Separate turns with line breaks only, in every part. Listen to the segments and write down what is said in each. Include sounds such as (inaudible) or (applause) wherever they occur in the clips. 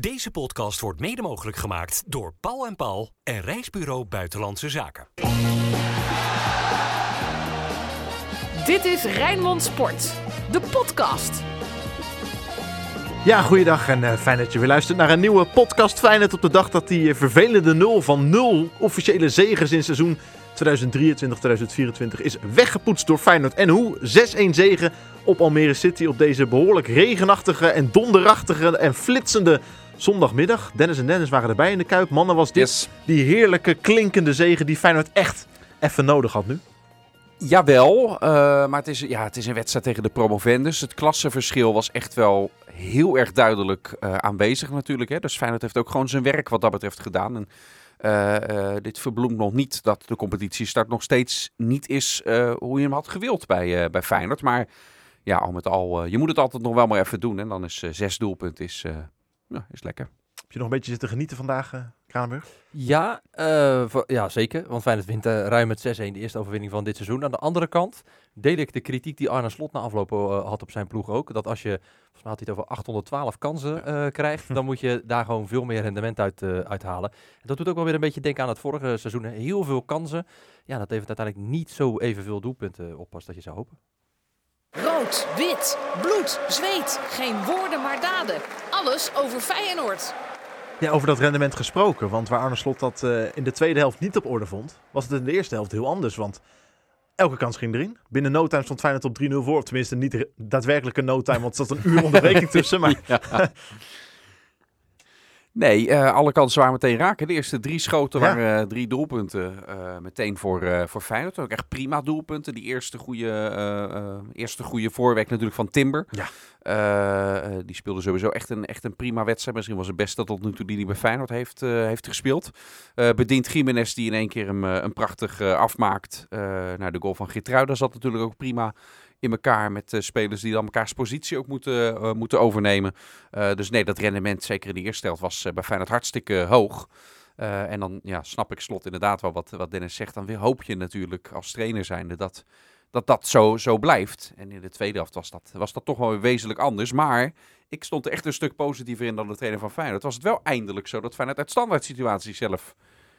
Deze podcast wordt mede mogelijk gemaakt door Paul en Paul en Reisbureau Buitenlandse Zaken.
Dit is Rijnmond Sport, de podcast.
Ja, goeiedag en eh, fijn dat je weer luistert naar een nieuwe podcast Feyenoord op de dag dat die eh, vervelende nul van nul officiële zegens in seizoen 2023-2024 is weggepoetst door Feyenoord. En hoe? 6-1 zegen op Almere City op deze behoorlijk regenachtige en donderachtige en flitsende zondagmiddag. Dennis en Dennis waren erbij in de Kuip. Mannen, was dit
Yes.
die heerlijke klinkende zegen die Feyenoord echt even nodig had nu?
Jawel, eh, maar het is, ja, het is een wedstrijd tegen de promovendus. Het klassenverschil was echt wel heel erg duidelijk eh, aanwezig natuurlijk. Hè. Dus Feyenoord heeft ook gewoon zijn werk wat dat betreft gedaan. En, eh, dit verbloemt nog niet dat de competitiestart nog steeds niet is hoe je hem had gewild bij, bij Feyenoord. Maar ja, al met al, je moet het altijd nog wel maar even doen. En dan is zes doelpunten is, ja, is lekker.
Heb je nog een beetje zitten genieten vandaag, eh Kranenburg?
Ja, eh, voor- ja, zeker. Want Feyenoord wint eh, ruim met 6-1 de eerste overwinning van dit seizoen. Aan de andere kant deel ik de kritiek die Arne Slot na afloop had op zijn ploeg ook. Dat als je, volgens mij had hij het over 812 kansen eh, krijgt, dan moet je daar gewoon veel meer rendement uit uh, uithalen. En dat doet ook wel weer een beetje denken aan het vorige seizoen. Heel veel kansen. Ja, dat levert uiteindelijk niet zo evenveel doelpunten op als dat je zou hopen.
Rood, wit, bloed, zweet. Geen woorden maar daden. Alles over Feyenoord.
Ja, over dat rendement gesproken. Want waar Arne Slot dat uh, in de tweede helft niet op orde vond, was het in de eerste helft heel anders. Want elke kans ging erin. Binnen no time stond Feyenoord op 3-0 voor. Of tenminste niet daadwerkelijke no time, want er zat een uur (laughs) onderbreking tussen. Maar...
Ja. (laughs) Nee, uh, alle kansen waren meteen raken. De eerste drie schoten ja. waren uh, drie doelpunten uh, meteen voor, voor Feyenoord. Ook echt prima doelpunten. Die eerste goede, eerste goede voorwerk natuurlijk van Timber.
Ja.
die speelde sowieso echt een, echt een prima wedstrijd. Misschien was het beste tot nu toe die hij bij Feyenoord heeft, heeft gespeeld. bedient Jiménez die in één keer hem een prachtig afmaakt. naar de goal van Gitruida zat natuurlijk ook prima in elkaar met uh, spelers die dan mekaars positie ook moeten, uh, moeten overnemen. Uh, dus nee, dat rendement, zeker in de eerste helft, was bij Feyenoord hartstikke hoog. en dan ja, snap ik slot inderdaad wel wat, wat Dennis zegt. Dan weer hoop je natuurlijk als trainer zijnde dat dat, dat zo, zo blijft. En in de tweede helft was dat, was dat toch wel wezenlijk anders. Maar ik stond er echt een stuk positiever in dan de trainer van Feyenoord. Was het wel eindelijk zo dat Feyenoord uit standaard situaties zelf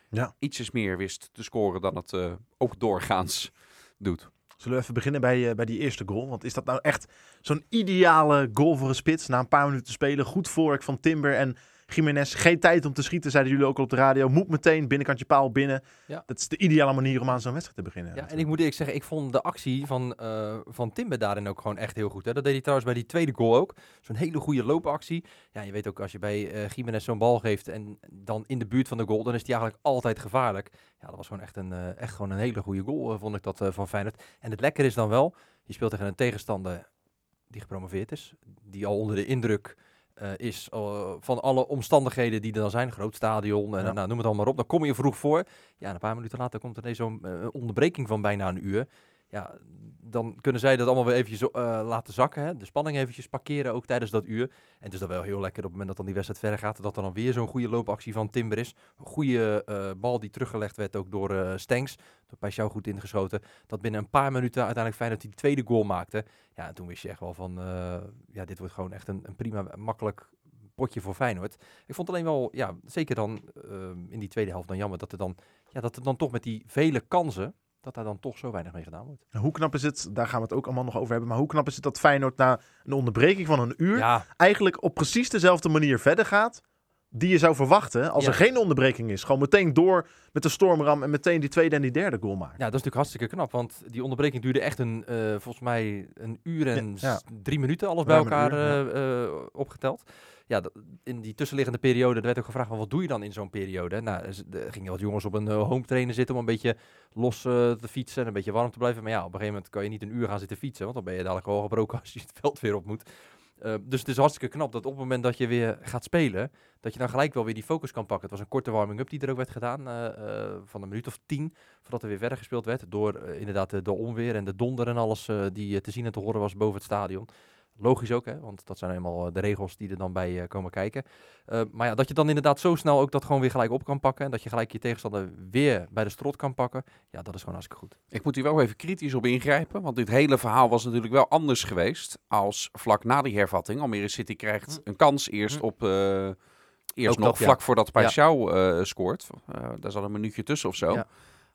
ja.
ietsjes meer wist te scoren dan het ook doorgaans doet.
Zullen we even beginnen bij, uh, bij die eerste goal? Want is dat nou echt zo'n ideale goal voor een spits? Na een paar minuten spelen, goed voorwerk van Timber en Jiménez. Geen tijd om te schieten, zeiden jullie ook al op de radio. Moet meteen binnenkantje paal binnen.
Ja.
Dat is de ideale manier om aan zo'n wedstrijd te beginnen.
Ja, en ik moet eerlijk zeggen, ik vond de actie van, uh, van Timber daarin ook gewoon echt heel goed. Hè? Dat deed hij trouwens bij die tweede goal ook. Zo'n hele goede loopactie. Ja, je weet ook, als je bij uh, Jiménez zo'n bal geeft en dan in de buurt van de goal, dan is die eigenlijk altijd gevaarlijk. Ja, dat was gewoon echt een, uh, echt gewoon een hele goede goal, vond ik dat van Feyenoord. En het lekker is dan wel, je speelt tegen een tegenstander die gepromoveerd is, die al onder de indruk uh, is uh, van alle omstandigheden die er dan zijn. Groot stadion en ja. nou, noem het allemaal op. Dan kom je vroeg voor. Ja, een paar minuten later komt er zo'n uh, onderbreking van bijna een uur. Ja, dan kunnen zij dat allemaal weer eventjes uh, laten zakken. Hè? De spanning eventjes parkeren ook tijdens dat uur. En het is dan wel heel lekker op het moment dat dan die wedstrijd verder gaat. Dat er dan weer zo'n goede loopactie van Timber is. Een goede uh, bal die teruggelegd werd ook door uh, Stenks. Door Pajou goed ingeschoten. Dat binnen een paar minuten uiteindelijk Feyenoord die tweede goal maakte. Ja, en toen wist je echt wel van... eh, ja, dit wordt gewoon echt een, een prima, makkelijk potje voor Feyenoord. Ik vond alleen wel, ja, zeker dan in die tweede helft dan jammer dat er dan, ja, dat er dan toch met die vele kansen dat daar dan toch zo weinig mee gedaan wordt.
Hoe knap is het, daar gaan we het ook allemaal nog over hebben, maar hoe knap is het dat Feyenoord na een onderbreking van een uur
ja.
eigenlijk op precies dezelfde manier verder gaat die je zou verwachten als
Ja.
er geen onderbreking is. Gewoon meteen door met de stormram en meteen die tweede en die derde goal maken.
Ja, dat is natuurlijk hartstikke knap, want die onderbreking duurde echt een, eh, volgens mij een uur en
Ja, ja.
s- drie minuten, alles bij elkaar
uur,
eh, eh, opgeteld. Ja, in die tussenliggende periode er werd ook gevraagd, wat doe je dan in zo'n periode? Nou, er gingen wat jongens op een home trainer zitten om een beetje los te fietsen en een beetje warm te blijven. Maar ja, op een gegeven moment kan je niet een uur gaan zitten fietsen, want dan ben je dadelijk al gebroken (laughs) als je het veld weer op moet. Eh, dus het is hartstikke knap dat op het moment dat je weer gaat spelen, dat je dan gelijk wel weer die focus kan pakken. Het was een korte warming-up die er ook werd gedaan, eh, eh, van een minuut of tien, voordat er weer verder gespeeld werd. Door eh, inderdaad de, de onweer en de donder en alles die te zien en te horen was boven het stadion. Logisch ook, hè, want dat zijn helemaal eh, de regels die er dan bij eh, komen kijken. Eh, maar ja, dat je dan inderdaad zo snel ook dat gewoon weer gelijk op kan pakken. En dat je gelijk je tegenstander weer bij de strot kan pakken. Ja, dat is gewoon hartstikke goed.
Ik moet hier wel even kritisch op ingrijpen, want dit hele verhaal was natuurlijk wel anders geweest als vlak na die hervatting. Almere City krijgt een kans eerst
Hm.
op, eerst
Ook
nog
dat, ja.
vlak voordat
Ja.
Paixão scoort. Daar zat een minuutje tussen of zo.
Ja.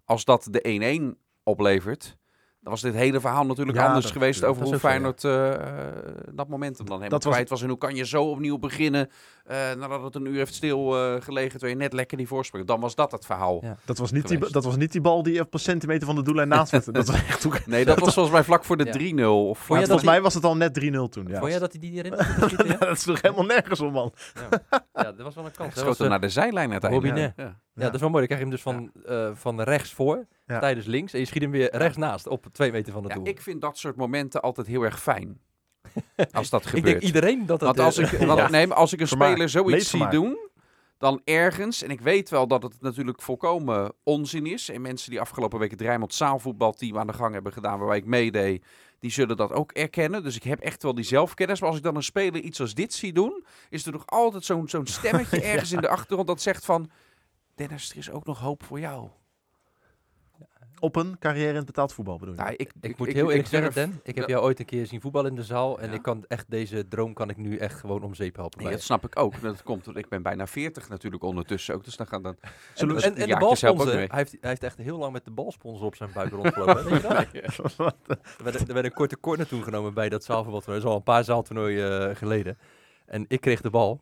Als dat de 1-1 oplevert, dan was dit hele verhaal natuurlijk
Ja,
anders
dat-
geweest
dat
over hoe
ook zo, ja.
Feyenoord eh, eh, dat momentum dan helemaal kwijt was. En hoe kan je zo opnieuw beginnen eh, nadat het een uur heeft stil eh, gelegen, terwijl je net lekker die voorsprong. Dan was dat het verhaal.
Ja.
Dat was, niet die, dat was niet die bal die op een centimeter van de doellijn naast (laughs) werd. Dat was echt ook,
Nee, dat was volgens mij vlak voor de
Ja.
3-0. Of
Vond je
volgens
dat
mij was het al net 3-0 toen. Ja.
Vond jij dat hij die erin (laughs) schieten? Ja?
dat is toch helemaal nergens om, man.
ja, dat was wel een kans.
Hij schoot hem naar de zijlijn uiteindelijk.
Robinet.
Ja.
Ja, dat is wel mooi. Dan krijg je hem dus van, eh, van rechts voor,
Ja.
tijdens links. En je schiet hem weer rechts naast, op twee meter van het
Ja,
doel.
ik vind dat soort momenten altijd heel erg fijn. (laughs) Als dat
Ik
gebeurt.
denk iedereen dat dat...
Want als ik, want, (laughs)
Ja.
nee, maar als ik een
Vermaak.
speler zoiets zie doen, dan ergens, en ik weet wel dat het natuurlijk volkomen onzin is, en mensen die afgelopen week het Rijnmond zaalvoetbalteam aan de gang hebben gedaan, waarbij ik meedeed, die zullen dat ook erkennen. Dus ik heb echt wel die zelfkennis. Maar als ik dan een speler iets als dit zie doen, is er nog altijd zo'n zo'n stemmetje (laughs) ergens in de achtergrond dat zegt van, Dennis, er is ook nog hoop voor jou.
Op een carrière in het betaald voetbal bedoel je?
Nou, ik,
Ik moet heel eerlijk zeggen, Dan, ik heb jou ooit een keer zien voetballen in de zaal. En
Ja.
ik kan echt deze droom kan ik nu echt gewoon om zeep helpen.
Nee,
bij
dat snap ik ook. Dat komt, omdat ik ben bijna 40 natuurlijk ondertussen ook. Dus dan gaan dan...
Zullen we-
en, en de balsponsor, hij heeft, hij heeft echt heel lang met de balsponsor op zijn buik rondgelopen. Weet je dat? (laughs) Er werd, er werd een korte corner toen genomen bij dat zaalvoetbaltoernooi. Dat is al een paar zaaltoernooien eh, geleden. En ik kreeg de bal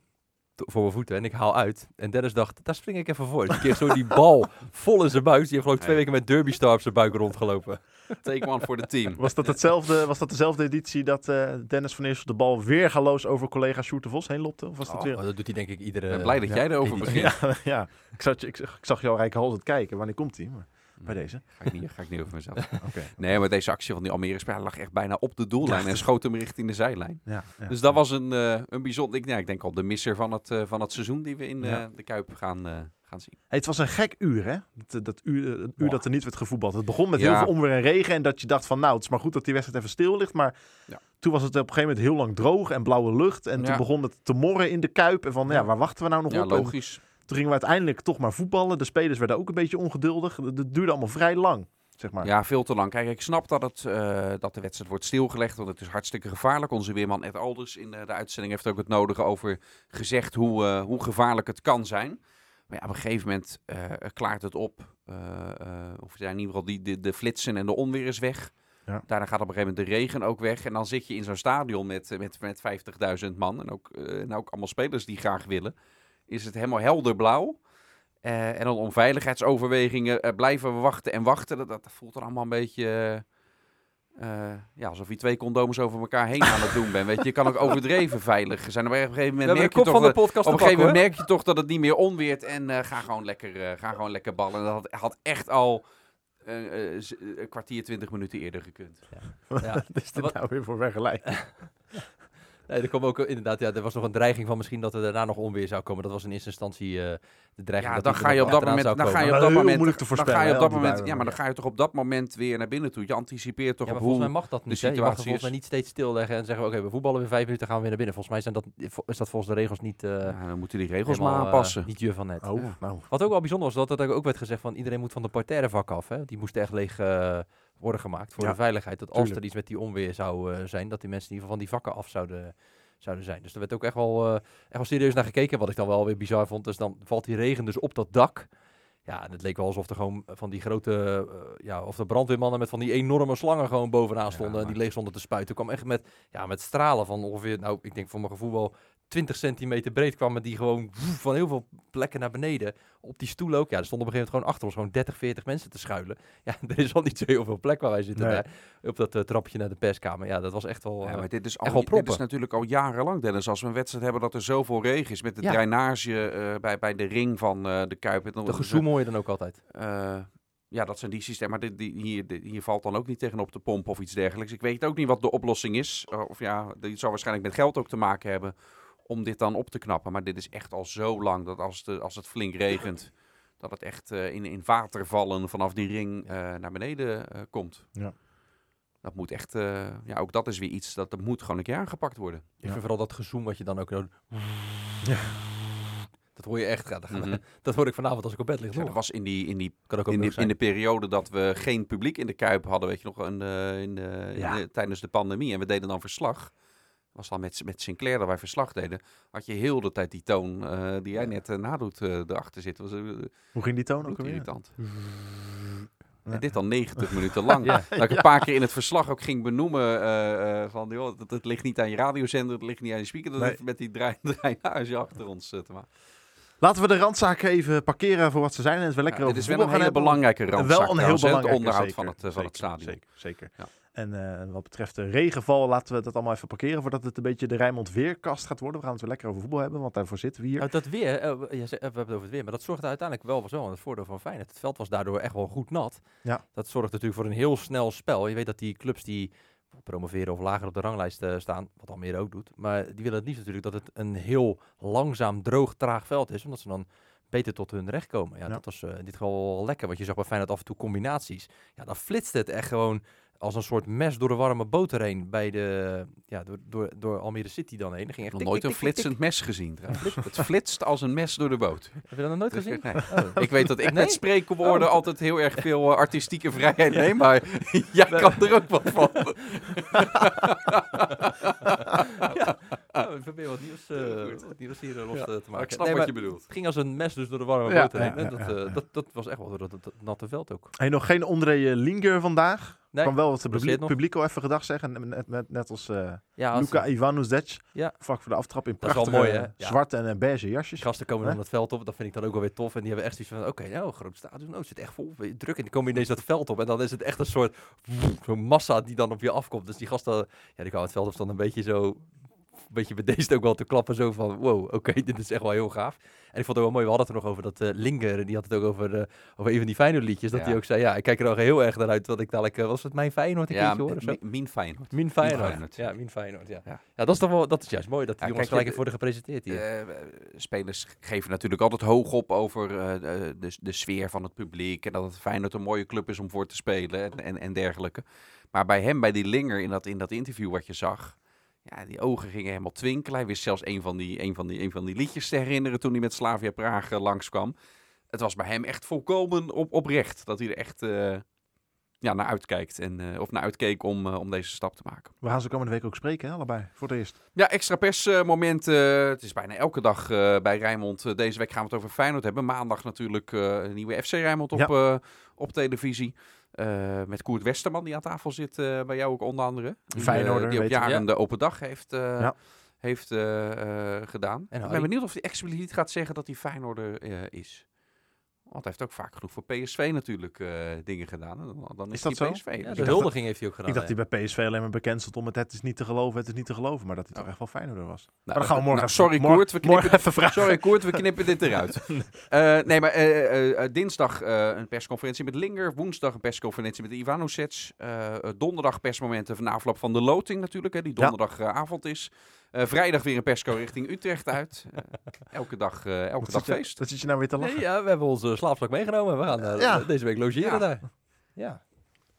voor mijn voeten en ik haal uit. En Dennis dacht, daar spring ik even voor. Dus ik kreeg zo die bal (laughs) vol in zijn buik. Die heeft geloof ik twee weken met Derby Star op zijn buik rondgelopen.
Take one voor de team.
Was dat, hetzelfde, was dat dezelfde editie dat eh, Dennis van Eersel de bal weergaloos over collega Sjoerd de Vos heen lopte? Of was dat
Oh,
weer...
Oh, dat doet hij denk ik iedere...
Ik ben blij dat
ja,
jij erover begint. (laughs)
Ja, ja. Ik, zag, ik, zag- ik zag jou kijken. Wanneer komt hij? Maar bij deze.
Ga ik niet, ga ik niet over mezelf. (laughs) Nee, maar deze actie van die Almere speler lag echt bijna op de doellijn en schoot hem richting de zijlijn.
Ja, ja.
Dus dat was een, eh, een bijzonder, ik, ik denk al de misser van het, eh, van het seizoen die we in eh, de Kuip gaan, gaan zien.
Hey, het was een gek uur, hè? Dat, dat uur, het uur
Wow.
dat er niet werd gevoetbald. Het begon met heel veel onweer en regen. En dat je dacht van, nou, het is maar goed dat die wedstrijd even stil ligt. Maar
Ja.
toen was het op een gegeven moment heel lang droog en blauwe lucht. En toen begon het te morren in de Kuip. En van, ja, waar wachten we nou nog
Ja,
op? En
logisch.
Toen gingen we uiteindelijk toch maar voetballen. De spelers werden ook een beetje ongeduldig. Het het duurde allemaal vrij lang, zeg maar.
Ja, veel te lang. Kijk, ik snap dat, het, eh, dat de wedstrijd wordt stilgelegd, want het is hartstikke gevaarlijk. Onze weerman Ed Alders in eh, de uitzending heeft ook het nodige over gezegd hoe, eh, hoe gevaarlijk het kan zijn. Maar ja, op een gegeven moment klaart het op. Of ja, in ieder geval die, de, de flitsen en de onweer is weg.
Ja.
Daarna gaat op een gegeven moment de regen ook weg. En dan zit je in zo'n stadion met, met, met 50.000 man. En ook, en ook allemaal spelers die graag willen. Is het helemaal helder blauw. Eh, en dan om veiligheidsoverwegingen eh, blijven we wachten en wachten. Dat, dat voelt dan allemaal een beetje... eh, ja, alsof je twee condooms over elkaar heen aan het doen bent. Weet je, je kan ook overdreven veilig zijn. Maar op een gegeven moment merk je toch... dat-
podcast
op een
te
gegeven
pakken,
moment merk je toch dat het niet meer onweert. En eh, ga, gewoon lekker, eh, ga gewoon lekker ballen. En dat had, had echt al een kwartier, twintig minuten eerder gekund.
hoor. Ja. (laughs)
Wat is dit nou weer voor vergelijking? (laughs)
Nee, er kwam ook eh, inderdaad, ja, er was nog een dreiging van misschien dat er daarna nog onweer zou komen. Dat was in eerste instantie eh, de dreiging.
Ja,
dat
dan ga
er
je moment, dan ga je op
Maar
dat moment,
moeilijk te
dan ga
voorspellen,
je op dat moment, ja, maar dan ga je toch op dat moment weer naar binnen toe. Je anticipeert toch
Ja,
op
volgens
hoe...
mij mag dat niet. hè? Je mag volgens mij niet steeds stilleggen en zeggen, oké, we voetballen weer vijf minuten, gaan we weer naar binnen. Volgens mij zijn dat, is dat volgens de regels niet, eh
Ja, dan moeten die regels maar
helemaal,
aanpassen.
niet je van net.
Oh, nou.
Wat ook wel bijzonder was, dat er ook werd gezegd van iedereen moet van de parterre vak af. Hè? Die moest echt leeg worden gemaakt voor
Ja,
de veiligheid. Dat als er iets met die onweer zou eh, zijn, dat die mensen in ieder geval van die vakken af zouden, zouden zijn. Dus er werd ook echt wel, eh, echt wel serieus naar gekeken. Wat ik dan wel weer bizar vond, dus dan valt die regen dus op dat dak. Ja, en het leek wel alsof er gewoon van die grote, eh, ja, of de brandweermannen met van die enorme slangen gewoon bovenaan
Ja,
stonden. en die leeg stonden te spuiten. Ik kwam echt met, ja, met stralen van ongeveer, nou, ik denk voor mijn gevoel wel 20 centimeter breed kwamen die gewoon van heel veel plekken naar beneden. Op die stoel ook. Ja, er stonden op een gegeven moment gewoon achter ons gewoon 30, 40 mensen te schuilen. (laughs) Ja, er is al niet zo heel veel plek waar wij zitten.
Nee.
hè, Op dat eh, trapje naar de perskamer. Ja, dat was echt wel...
Ja,
eh,
maar dit is,
echt
al, dit is natuurlijk al jarenlang, Dennis. Als we een wedstrijd hebben dat er zoveel regen is met de
Ja.
drainage eh, bij, bij de ring van de Kuip. Dan-
de gezoem hoor je dan ook altijd.
Ja, dat zijn die systemen. Maar dit, die, hier, hier valt dan ook niet tegenop de pomp of iets dergelijks. Ik weet ook niet wat de oplossing is. Of ja, dit zou waarschijnlijk met geld ook te maken hebben om dit dan op te knappen. Maar dit is echt al zo lang dat als, de, als het flink regent, dat het echt eh, in, in watervallen vanaf die ring eh, naar beneden eh, komt.
Ja.
Dat moet echt, eh, ja, ook dat is weer iets dat, dat moet gewoon een keer aangepakt worden.
Ik
Ja.
vind vooral dat gezoem wat je dan ook... doet. (laughs)
Ja.
Dat hoor je echt. Ja, dat,
Mhm. (laughs)
dat hoor ik vanavond als ik op bed lig.
Ja, dat was in die, in die
kan ook
in, de,
zijn.
in de periode dat we geen publiek in de Kuip hadden, weet je nog, in de, in de, in
Ja.
de- tijdens de pandemie. En we deden dan verslag. Was dan met, met Sinclair dat wij verslag deden, had je heel de tijd die toon eh, die jij net eh, nadoet eh, erachter zitten. was uh,
Hoe ging die toon ook alweer?
irritant.
Ja.
En dit al 90 minuten lang. (laughs)
Ja.
Dat ik een paar keer in het verslag ook ging benoemen eh, eh, van, joh, het, het ligt niet aan je radiozender, het ligt niet aan je speaker, dat
Nee.
heeft met die draai, (laughs) draainage achter ons eh, te maken.
Laten we de randzaken even parkeren voor wat ze zijn en het we lekker
Ja, dit is wel een hele belangrijke
Wel
randzaak
een heel
trouwens, hè, het
belangrijk
onderhoud van het, van het stadion.
Zeker, zeker.
Ja.
En eh, wat betreft de regenval, laten we dat allemaal even parkeren voordat het een beetje de Rijnmond Weerkast gaat worden. We gaan het weer lekker over voetbal hebben, want daarvoor zitten we hier.
Nou, dat weer, eh, we- ja, ze- we hebben het over het weer, maar dat zorgde uiteindelijk wel voor het voordeel van Feyenoord. Het veld was daardoor echt wel goed nat.
Ja.
Dat zorgt natuurlijk voor een heel snel spel. Je weet dat die clubs die promoveren of lager op de ranglijst eh, staan, wat Almere ook doet, maar die willen het liefst natuurlijk dat het een heel langzaam, droog, traag veld is, omdat ze dan beter tot hun recht komen. Ja,
Ja.
dat was eh, in dit geval wel lekker, want je zag bij Feyenoord af en toe combinaties. Ja, dan flitste het echt gewoon als een soort mes door de warme boter heen bij de, ja, door, door, door Almere City dan heen. Dan ging echt
Nog nooit een flitsend mes gezien (laughs) trouwens. Het flitst als een mes door de boot.
Heb je dat nog nooit
Dus,
gezien?
nee.
Oh.
Ik weet dat ik
Nee?
met spreekwoorden
Oh.
altijd heel erg veel eh, artistieke vrijheid neem, maar (laughs) jij kan er ook wat van. (laughs)
ja, oh, ik probeer wat nieuws, eh, nieuws hier eh, los
Ja,
te maken.
ik snap
Nee,
wat je bedoelt.
Het ging als een mes dus door de warme
Ja,
boter heen.
ja,
hè.
ja,
dat, dat, dat was echt wel door dat, dat, dat natte veld ook.
Hey, nog geen André Linger vandaag.
Nee,
kan wel wat publiek, publiek al even gedag zeggen. Net, net, net als eh
Ja, als,
Luka.
Ja.
Vlak voor de aftrap in prachtige
mooi, hè? Ja.
zwarte en eh, beige jasjes.
die gasten komen dan het veld op. Dat vind ik dan ook wel weer tof. En die hebben echt zoiets van, oké, nou, groot stadion. Nou, het zit echt vol. Druk. En die komen ineens dat veld op. En dan is het echt een soort massa die dan op je afkomt. Dus die gasten, ja, die kwamen het veld op. Staan een beetje zo, een beetje bedeesd (laughs) ook wel te klappen. Zo van, wow, oké, (laughs) dit is echt wel heel gaaf. En ik vond het ook wel mooi. We hadden het er nog over dat eh, Linger. Die had het ook over, eh, over een van die Feyenoord liedjes. Dat
Ja.
hij ook zei, ja, ik kijk er al heel erg naar uit. Dat ik dadelijk, eh, was het mijn Feyenoord een
Ja,
keertje hoor of zo?
Mi- Min Feyenoord.
Min Feyenoord.
Feyenoord.
Ja, Min Feyenoord, ja.
Ja.
ja. dat is toch wel, dat is juist mooi. Dat die jongens
kijk,
gelijk worden gepresenteerd hier.
Spelers geven natuurlijk altijd hoog op over de, de, de sfeer van het publiek. En dat het Feyenoord een mooie club is om voor te spelen en, en, en dergelijke. Maar bij hem, bij die Linger, in dat, in dat interview wat je zag... Ja, die ogen gingen helemaal twinkelen. Hij wist zelfs een van die, een van die, een van die liedjes te herinneren toen hij met Slavia Praag eh, langskwam. Het was bij hem echt volkomen op, oprecht. Dat hij er echt eh, ja, naar uitkijkt. En, eh, of naar uitkeek om, om deze stap te maken.
We gaan ze komende week ook spreken, hè, allebei. Voor het eerst.
Ja, extra persmoment. het is bijna elke dag bij Rijnmond. Deze week gaan we het over Feyenoord hebben. Maandag natuurlijk een nieuwe FC Rijnmond op,
Ja.
op televisie. Eh, met Koert Westerman die aan tafel zit eh, bij jou ook onder andere. Eh, die op jaren de open dag heeft, eh,
Ja.
heeft gedaan.
En
ik ben benieuwd of hij expliciet gaat zeggen dat hij Feyenoorder eh, is. Want hij heeft ook vaak genoeg voor PSV natuurlijk eh, dingen gedaan. Dan, dan is,
Is dat
hij
zo?
PSV.
Ja,
Dus
de huldiging heeft hij ook gedaan.
ik dacht
hè.
hij bij PSV alleen maar bekend stond om het het is niet te geloven, het is niet te geloven. Maar dat hij toch echt wel Feyenoorder was.
Nou,
maar dan gaan we morgen
nou, sorry
morgen-
Koert, we knippen
even vragen.
Sorry Koert, we knippen dit eruit. (laughs) Eh, nee, maar eh, eh, eh, dinsdag eh, een persconferentie met Linger. Woensdag een persconferentie met Ivanovic. Eh, eh, donderdag persmomenten van de afloop van de loting natuurlijk, hè, die
Ja.
donderdagavond is. Eh, vrijdag weer een persco richting Utrecht uit. Eh, (laughs) elke dag, eh, elke dag
je-
feest.
Wat zit je nou weer te lachen?
Nee, ja, we hebben onze slaapzak meegenomen. We gaan
Ja.
deze week logeren
Ja.
daar. Ja,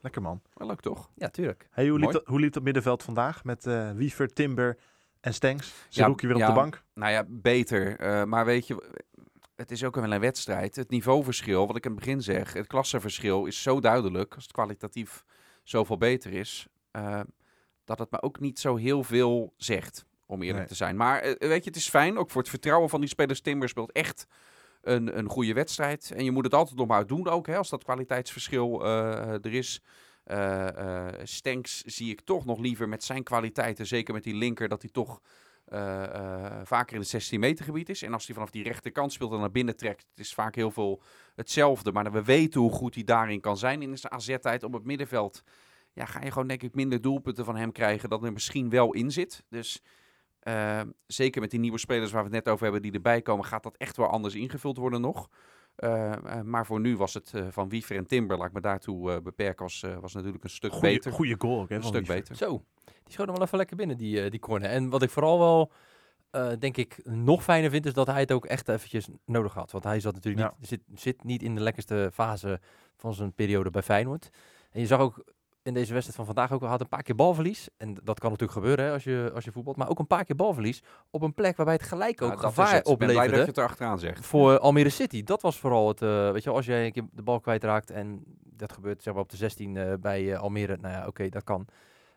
Lekker man.
Wel leuk toch?
ja, tuurlijk.
Hey, hoe, liep dat, hoe liep dat middenveld vandaag met eh Wiever, Timber en Stenks?
Ja,
Zerouki weer op
ja.
de bank.
Nou ja, beter. Eh, maar weet je, het is ook wel een wedstrijd. Het niveauverschil, wat ik in het begin zeg, het klassenverschil is zo duidelijk. Als het kwalitatief zoveel beter is, dat het me ook niet zo heel veel zegt, om eerlijk
Nee.
te zijn. Maar eh, weet je, het is fijn, ook voor het vertrouwen van die spelers. Timber speelt echt een, een goede wedstrijd. En je moet het altijd nog maar doen ook, hè, als dat kwaliteitsverschil eh, er is. Eh eh Stenks zie ik toch nog liever met zijn kwaliteiten, zeker met die linker, dat hij toch eh, eh, vaker in het 16 meter gebied is. En als hij vanaf die rechterkant speelt en naar binnen trekt, het is vaak heel veel hetzelfde. Maar we weten hoe goed hij daarin kan zijn in zijn AZ-tijd op het middenveld. Ja, ga je gewoon denk ik minder doelpunten van hem krijgen dan er misschien wel in zit. Dus eh, zeker met die nieuwe spelers waar we het net over hebben die erbij komen, gaat dat echt wel anders ingevuld worden nog. Eh, eh, maar voor nu was het eh, van Wiever en Timber, laat ik me daartoe eh, beperken, was, eh, was natuurlijk een stuk
Goeie,
beter.
goeie goal ook, hè?
Een stuk
Wiever.
beter.
Zo, die schoot hem wel even lekker binnen, die, eh, die corner. En wat ik vooral wel, eh, denk ik, nog fijner vind, is dat hij het ook echt eventjes nodig had. Want hij zat natuurlijk
Ja.
niet, zit, zit niet in de lekkerste fase van zijn periode bij Feyenoord. En je zag ook in deze wedstrijd van vandaag ook, hij had een paar keer balverlies. En dat kan natuurlijk gebeuren hè, als, je, als je voetbalt. Maar ook een paar keer balverlies op een plek waarbij het gelijk ook gevaar
het. Ik ben blij dat je
opleverde
het erachteraan zegt.
voor Almere City. Dat was vooral het, eh, weet je als jij een keer de bal kwijtraakt en dat gebeurt zeg maar op de 16 eh, bij eh, Almere. Nou ja, oké, dat kan.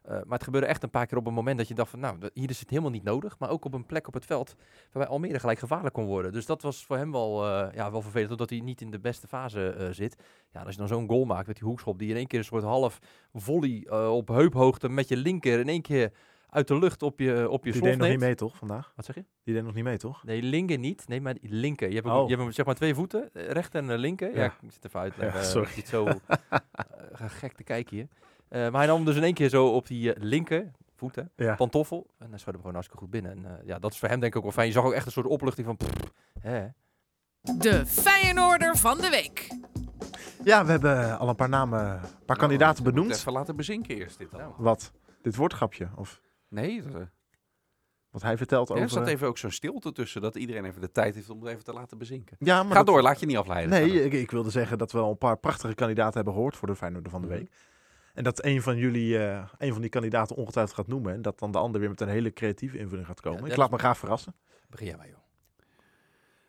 Eh, maar het gebeurde echt een paar keer op een moment dat je dacht van, nou, hier is het helemaal niet nodig. Maar ook op een plek op het veld waarbij Almere gelijk gevaarlijk kon worden. Dus dat was voor hem wel, eh, ja, wel vervelend, omdat hij niet in de beste fase eh, zit. Ja, als je dan zo'n goal maakt met die hoekschop, die in één keer een soort half volley op heuphoogte met je linker in één keer uit de lucht op je, op je
Die deed nog niet mee, toch, vandaag?
Wat zeg je?
Die deed nog niet mee, toch?
Nee, linker niet. Nee, maar linker. Je hebt,
Oh.
je hebt hem, zeg maar twee voeten, rechter en linker. Ja,
Ja.
ik zit even uitleggen.
Ja, sorry.
is zo (laughs) gek te kijken hier. Eh, maar hij nam hem dus in één keer zo op die eh, linker voet, hè,
Ja.
pantoffel. En hij schoot hem gewoon hartstikke goed binnen. En eh, ja, dat is voor hem denk ik ook wel fijn. Je zag ook echt een soort opluchting van... pff, hè.
De Feyenoorder van de week.
Ja, we hebben al een paar namen, een paar kandidaten
Nou, ik moet
benoemd.
Even laten bezinken eerst dit dan.
Nou.
Wat? Dit woordgrapje? Of
Nee, er, er
wat hij vertelt over...
staat even ook zo'n stilte tussen, dat iedereen even de tijd heeft om het even te laten bezinken.
Ja, maar
Ga
dat-
door, laat je niet afleiden.
Nee, ik, ik wilde zeggen dat we al een paar prachtige kandidaten hebben gehoord voor de Feyenoorder van de
Mhm.
week. En dat een van jullie, eh, een van die kandidaten ongetwijfeld gaat noemen. En dat dan de ander weer met een hele creatieve invulling gaat komen.
Ja,
ik
dat
laat me graag verrassen.
Begin jij maar, joh.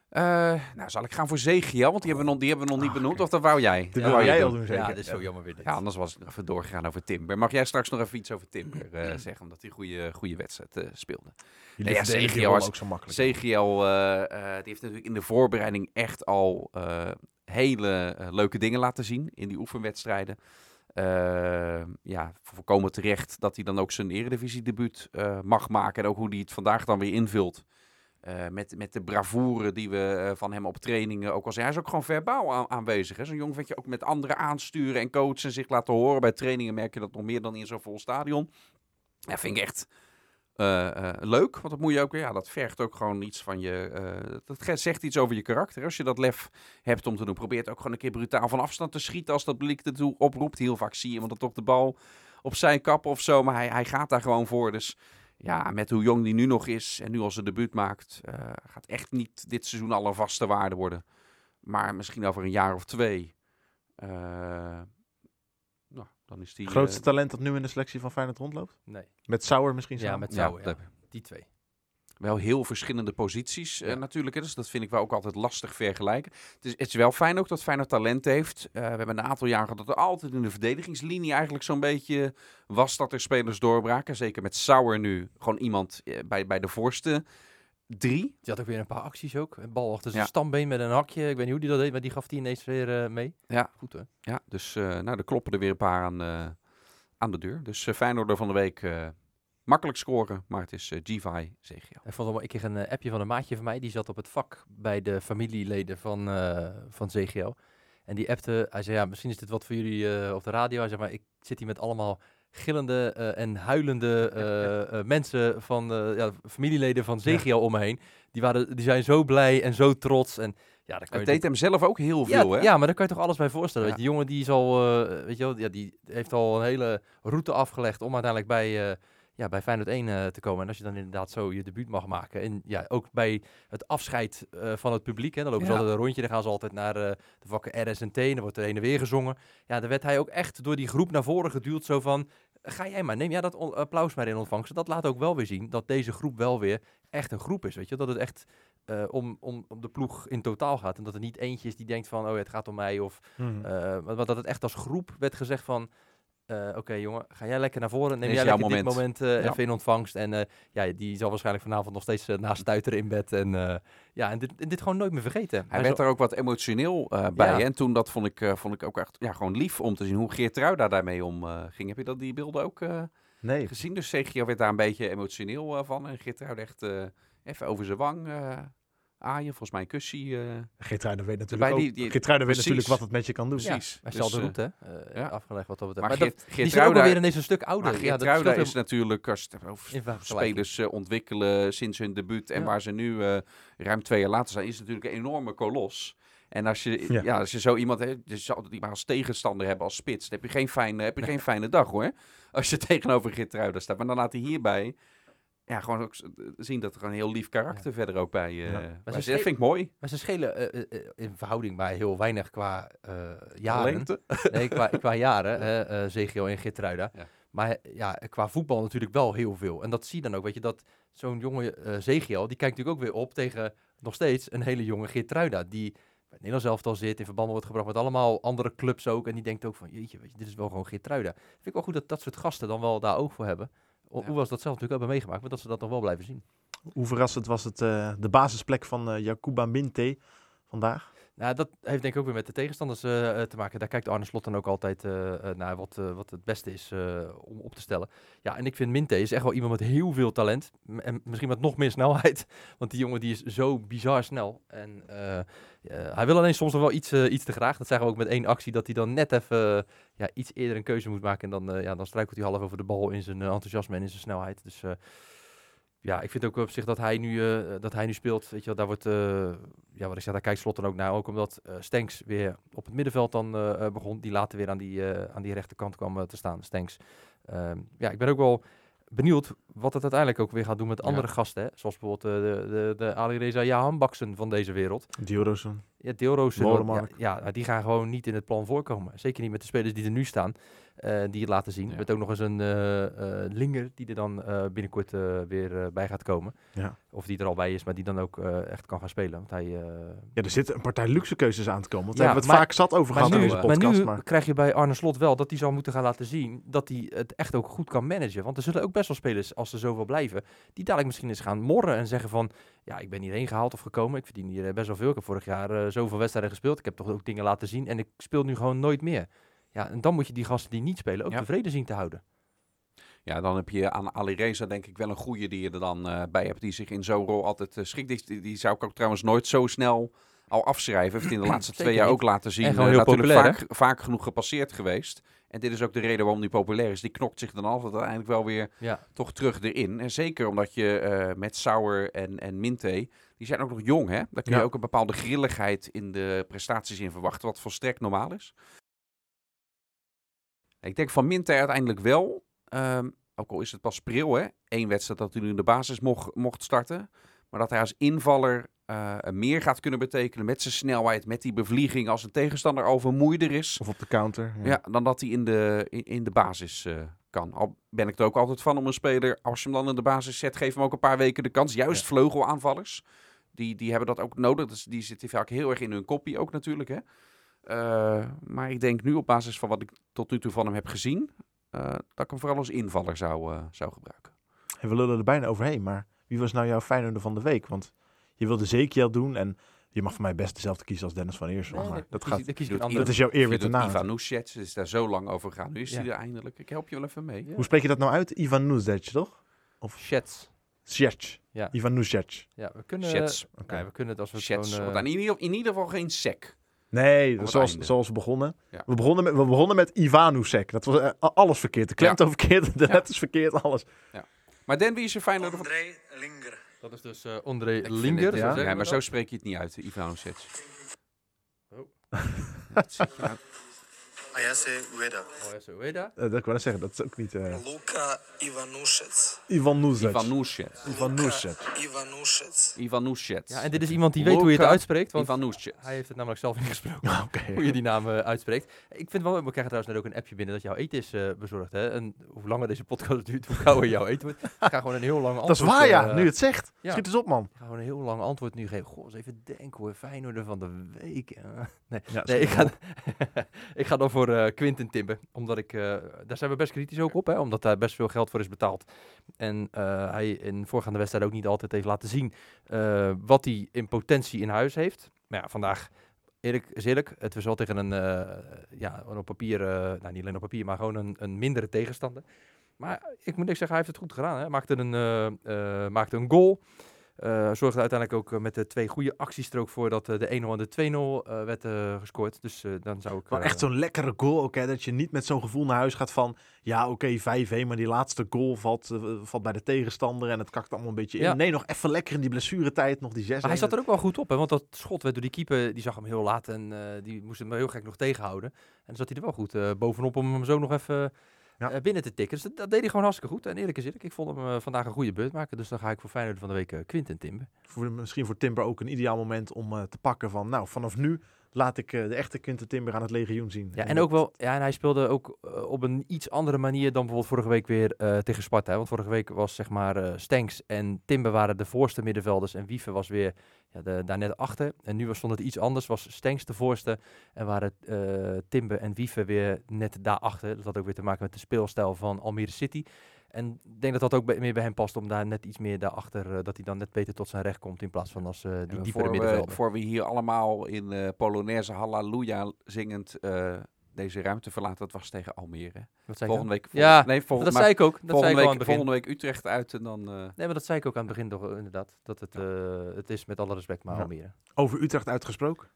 Eh, nou, zal ik gaan voor Zegiel, want die hebben we nog, die hebben we nog niet
Ah,
benoemd. Of dat wou jij? Dat
wou
wou
jij al doen, zeker?
Ja, dit is zo jammer weer dit.
Ja, anders was ik nog even doorgegaan over Timber. Mag jij straks nog even iets over Timber eh, zeggen, omdat hij een goede, goede wedstrijd speelde? Ja,
rollen
was-
ook zo makkelijk.
Eh, die heeft natuurlijk in de voorbereiding echt al hele leuke dingen laten zien in die oefenwedstrijden. Eh, ja, volkomen terecht dat hij dan ook zijn eredivisiedebuut eh mag maken. En ook hoe hij het vandaag dan weer invult. Eh, met, met de bravoure die we van hem op trainingen ook al. Hij is ook gewoon verbaal aan- aanwezig. Zo'n jong ventje ook met anderen aansturen en coachen en zich laten horen. Bij trainingen merk je dat nog meer dan in zo'n vol stadion. Ja, vind ik echt eh, eh, leuk. Want dat moet je ook, ja, dat vergt ook gewoon iets van je. eh, dat zegt iets over je karakter. Als je dat lef hebt om te doen, probeer het ook gewoon een keer brutaal van afstand te schieten. Als dat blik ertoe oproept. Heel vaak zie je iemand dat op de bal op zijn kap of zo. Maar hij, hij gaat daar gewoon voor. Dus ja, met hoe jong die nu nog is en nu al zijn debuut maakt, gaat echt niet dit seizoen al een vaste waarde worden. Maar misschien over een jaar of twee. Dan is die.
Het grootste
eh,
talent dat nu in de selectie van Feyenoord rondloopt?
Nee.
Met Sauer misschien
Ja,
samen?
met
Ja,
Sauer, ja. Die twee.
wel heel verschillende posities eh,
Ja.
natuurlijk. hè. Dus dat vind ik wel ook altijd lastig vergelijken. Het is, het is wel fijn ook dat Feyenoord talent heeft. Eh, we hebben een aantal jaren gehad dat er altijd in de verdedigingslinie eigenlijk zo'n beetje was dat er spelers doorbraken. Zeker met Sauer nu. Gewoon iemand bij, bij de voorste drie.
Die had ook weer een paar acties ook. Een bal achter zijn
Ja.
stambeen met een hakje. Ik weet niet hoe die dat deed, maar die gaf die ineens weer eh, mee.
Ja.
Goed hè?
Ja, dus eh, nou, er kloppen er weer een paar aan, eh, aan de deur. Dus uh, Feyenoord van de week makkelijk scoren, maar het is uh, G-Vi CGL.
Ik, vond wel, ik kreeg een appje van een maatje van mij. Die zat op het vak bij de familieleden van, eh van CGL. En die appte, hij zei, ja, misschien is dit wat voor jullie op de radio. Hij zei, maar ik zit hier met allemaal gillende eh, en huilende eh, eh, mensen van, ja, familieleden van CGL om me heen. Die, waren, die zijn zo blij en zo trots. En ja, daar je
deed hem zelf ook heel
ja,
veel, hè?
ja, maar daar kan je toch alles bij voorstellen.
Ja.
Die jongen die is al, weet je wel, ja, die heeft al een hele route afgelegd om uiteindelijk bij, ja, bij Feyenoord 1 eh, te komen. En als je dan inderdaad zo je debuut mag maken. En ja, ook bij het afscheid van het publiek. Hè, dan lopen ze
Ja.
altijd een rondje. Dan gaan ze altijd naar de vakken RS&T. En dan wordt er heen en weer gezongen. Ja, dan werd hij ook echt door die groep naar voren geduwd. Zo van, ga jij maar, neem jij dat applaus maar in ontvangst. Dat laat ook wel weer zien dat deze groep wel weer echt een groep is. Weet je, dat het echt eh, om, om, om de ploeg in totaal gaat. En dat er niet eentje is die denkt van, oh het gaat om mij. Of eh, maar dat het echt als groep werd gezegd van... eh, Oké jongen, ga jij lekker naar voren. Neem
Is
jij
jouw
lekker dit
moment.
moment eh,
Ja.
even in ontvangst. En eh, ja, die zal waarschijnlijk vanavond nog steeds uh, naast stuiteren in bed. En uh, ja, en dit, en dit gewoon nooit meer vergeten.
Hij, werd
zo...
er ook wat emotioneel uh, bij.
Ja.
En toen dat vond ik, uh, vond ik ook echt ja, gewoon lief om te zien hoe Geert Ruida daarmee om uh, ging. Heb je dat die beelden ook
nee.
gezien? Dus CGO werd daar een beetje emotioneel van. En Geert Ruida echt even over zijn wang aaien. Volgens mij een kussie. Uh,
Geertruiden weet natuurlijk ook. Die, die, Geertruiden weet natuurlijk wat het met je kan doen.
Precies. Ja, hij dus, de route uh, ja. afgelegd wat dat betreft.
Maar,
maar
Geert,
dat,
Geert
die is ook alweer ineens een stuk ouder.
Maar Geert ja, is natuurlijk, als het over spelers uh, ontwikkelen sinds hun debuut en ja. waar ze nu uh, ruim twee jaar later zijn, is natuurlijk een enorme kolos. En als je, ja. ja. als je zo iemand hebt, je zal die maar als tegenstander hebben als spits, dan heb je geen fijne, heb je geen fijne dag hoor. Als je (laughs) tegenover Geertruiden staat. Maar dan laat hij hierbij ja, gewoon ook zien dat er een heel lief karakter ja. verder ook bij, uh, ja. bij dat vind ik mooi.
Maar ze schelen uh, uh, in verhouding bij heel weinig qua jaren.
Lengte? (laughs)
nee, qua, qua jaren, Zegio en Gitruida. Ja. Maar ja, qua voetbal natuurlijk wel heel veel. En dat zie je dan ook, weet je, dat zo'n jonge Zegio, die kijkt natuurlijk ook weer op tegen nog steeds een hele jonge Gitruida. Die het Nederlands elftal zit, in verband wordt gebracht met allemaal andere clubs ook. En die denkt ook van, jeetje, weet je, dit is wel gewoon Geertruida. Vind ik wel goed dat dat soort gasten dan wel daar oog voor hebben.
Ja.
Hoe was dat zelf natuurlijk ook hebben meegemaakt, maar dat ze dat nog wel blijven zien.
Hoe verrassend was het eh, de basisplek van eh Jakuba Minte vandaag?
Nou, dat heeft denk ik ook weer met de tegenstanders eh, eh, te maken. Daar kijkt Arne Slot dan ook altijd eh, naar wat, wat het beste is om op te stellen. Ja, en ik vind Minte is echt wel iemand met heel veel talent. En misschien met nog meer snelheid. (laughs) Want die jongen die is zo bizar snel. En hij wil alleen soms nog wel iets, iets te graag. Dat zagen we ook met één actie. Dat hij dan net even ja, iets eerder een keuze moet maken. En dan, ja, dan struikelt hij half over de bal in zijn enthousiasme en in zijn snelheid. Dus ja, ik vind ook op zich dat hij nu, eh, dat hij nu speelt. Weet je wel, daar wordt, eh, ja, wat ik zeg, daar kijkt Slot dan ook naar. Ook omdat eh Stenks weer op het middenveld dan begon. Die later weer aan die, eh, aan die rechterkant kwam te staan, Stenks. Ehm, ja, ik ben ook wel benieuwd wat het uiteindelijk ook weer gaat doen met andere gasten. Hè? Zoals bijvoorbeeld de, de, de Ali Reza Jahan Baksen van deze wereld.
Diorosun.
Ja, Deelroos, ja, die gaan gewoon niet in het plan voorkomen. Zeker niet met de spelers die er nu staan, eh, die het laten zien.
Ja.
Met ook nog eens een eh, eh, Linger die er dan eh, binnenkort eh, weer bij gaat komen.
Ja.
Of die er al bij is, maar die dan ook eh, echt kan gaan spelen. Want hij, eh,
Ja, er zitten een partij luxe keuzes aan te komen. Want
Ja,
daar hebben we het
maar-
vaak zat over
maar
gehad
nu,
in deze
maar
podcast.
nu
Maar,
krijg je bij Arne Slot wel dat hij zal moeten gaan laten zien dat hij het echt ook goed kan managen. Want er zullen ook best wel spelers, als ze zoveel blijven, die dadelijk misschien eens gaan morren en zeggen van, ja, ik ben hierheen gehaald of gekomen. Ik verdien hier best wel veel. Ik heb vorig jaar eh, zoveel wedstrijden gespeeld. Ik heb toch ook dingen laten zien en ik speel nu gewoon nooit meer. Ja, en dan moet je die gasten die niet spelen ook
Ja.
tevreden zien te houden.
Ja, dan heb je aan Alireza denk ik wel een goede die je er dan eh, bij hebt. Die zich in zo'n rol altijd eh, schikt. Die, die, zou ik ook trouwens nooit zo snel al afschrijven. Heeft in de (clears throat) laatste twee jaar ook laten zien. Eh,
heel
natuurlijk
populair,
vaak, vaak genoeg gepasseerd geweest. En dit is ook de reden waarom die populair is. Die knokt zich dan altijd uiteindelijk wel weer
Ja,
toch terug erin. En zeker omdat je met Sauer en, en Minte, die zijn ook nog jong hè. Daar kun je
Ja.
ook een bepaalde grilligheid in de prestaties in verwachten. Wat volstrekt normaal is. Ik denk van Minte uiteindelijk wel. ehm, ook al is het pas pril hè. Eén wedstrijd dat hij nu in de basis mocht, mocht starten. Maar dat hij als invaller eh, meer gaat kunnen betekenen met zijn snelheid. Met die bevlieging als een tegenstander al vermoeider is.
of op de counter.
Ja, dan dat hij in de, in, in de basis eh, kan. Al ben ik er ook altijd van om een speler, als je hem dan in de basis zet, geef hem ook een paar weken de kans. Juist
Ja.
vleugelaanvallers. Die, die hebben dat ook nodig. Dus die zitten vaak heel erg in hun kopie ook natuurlijk. Hè? Eh, maar ik denk nu op basis van wat ik tot nu toe van hem heb gezien, eh, dat ik hem vooral als invaller zou, eh, zou gebruiken.
En we lullen er bijna overheen. Maar wie was nou jouw Feyenoorder van de week? Want je wilde Zekiel doen. En je mag voor mij best dezelfde kiezen als Dennis van Eersel.
Nee,
maar
nee,
dat,
kies-
gaat,
kies
dat is jouw eer weer te
Je doet
na.
Ivan is daar zo lang over gegaan. Nu is
Ja.
hij er eindelijk. Ik help je wel even mee.
Ja.
Hoe spreek je dat nou uit? Ivan toch?
Shets.
Sjec.
Ja.
Ivan.
Ja, we kunnen,
Shets.
We kunnen het als we het
Shets.
gewoon...
In, ieder, in ieder geval geen sec.
Nee, zoals,
einde.
zoals we begonnen.
Ja.
We begonnen met, we begonnen met Ivanusek. Dat was eh, alles verkeerd. De klemtoon verkeerd, de
Ja.
letters verkeerd, alles.
Maar Dan, wie is je van...
André Linger.
dat is dus eh André
Ik
Linger.
het,
zo
ja.
zeggen
Ja,
we
maar
dat.
zo spreek je het niet uit, Ivan Sets.
Oh.
Ayase Ueda.
Je dat?
Eh, dat ik wel zeggen, dat is ook niet... eh
Luka Ivanushets. Ivanushets.
Ivan Nusjet.
Ja, en dit is iemand die weet hoe je het uitspreekt. Want
Ivan Nusjet.
hij heeft het namelijk zelf ingesproken. Hoe je die naam eh, uitspreekt. Ik vind wel, we krijgen trouwens net ook een appje binnen dat jouw eten is bezorgd. Hè? En hoe langer deze podcast duurt, hoe kouder jouw eten wordt. Ik ga gewoon een heel lang antwoord... (laughs)
Dat is waar, ja. Nu het zegt.
ja.
Schiet eens op, man.
Ik ga gewoon een heel lang antwoord nu geven. Goh, eens even denken hoor. Feyenoorder van de week. (laughs) nee,
Ja,
nee ik, ga, (laughs) ik ga dan voor eh Quinten Timber. Omdat ik, eh, daar zijn we best kritisch ook op. Hè? Omdat daar best veel geld voor is betaald. En eh, hij in voorgaande wedstrijden ook niet altijd heeft laten zien wat hij in potentie in huis heeft. Maar ja, vandaag, eerlijk is eerlijk, het was wel tegen een, ja, op papier, nou niet alleen op papier, maar gewoon een, een mindere tegenstander. Maar ik moet niks zeggen, hij heeft het goed gedaan. Hè? Maakte, een, maakte een goal. Eh, zorgde uiteindelijk ook eh, met de twee goede acties er ook voor dat eh, de 1-0 en de 2-0 eh, werd gescoord. Dus dan zou ik... Eh,
echt zo'n lekkere goal ook, hè. Dat je niet met zo'n gevoel naar huis gaat van... Ja, oké, 5-1, maar die laatste goal valt, valt bij de tegenstander en het kakt allemaal een beetje in.
Ja.
Nee, nog even lekker in die blessuretijd, nog die 6
Maar hij zat er ook wel goed op, hè? want dat schot werd door die keeper, die zag hem heel laat en die moest hem heel gek nog tegenhouden. En dan zat hij er wel goed bovenop om hem zo nog even
Ja.
eh, binnen te tikken. Dus dat, dat deed hij gewoon hartstikke goed. En eerlijk is eerlijk, ik vond hem eh, vandaag een goede beurt maken. Dus dan ga ik voor Feyenoord van de week eh, Quinten Timber.
Voor, misschien voor Timber ook een ideaal moment om te pakken van... Nou, vanaf nu laat ik de echte Quinten Timber aan het legioen zien.
Ja, en ook wel, ja, en hij speelde ook op een iets andere manier dan bijvoorbeeld vorige week weer tegen Sparta. hè. Want vorige week was zeg maar eh Stenks en Timber waren de voorste middenvelders en Wiever was weer de, daar net achter. En nu was, stond het iets anders, was Stenks de voorste en waren eh Timber en Wiever weer net daarachter. Dat had ook weer te maken met de speelstijl van Almere City. En ik denk dat dat ook bij- meer bij hem past om daar net iets meer daarachter, eh, dat hij dan net beter tot zijn recht komt in plaats van als eh, die diepere
voor, we,
middenvelder.
voor we hier allemaal in Polonaise Halleluja zingend deze ruimte verlaten, dat was tegen Almere.
Wat zei ik
Volgende week, vol-
Ja,
nee, volgende,
dat zei ik ook. Dat zei
volgende,
ik al aan
week,
het
volgende week Utrecht uit en dan... eh,
Nee, maar dat zei ik ook aan het begin toch inderdaad. Dat het, eh, het is met alle respect maar
Ja.
Almere.
Over Utrecht uitgesproken.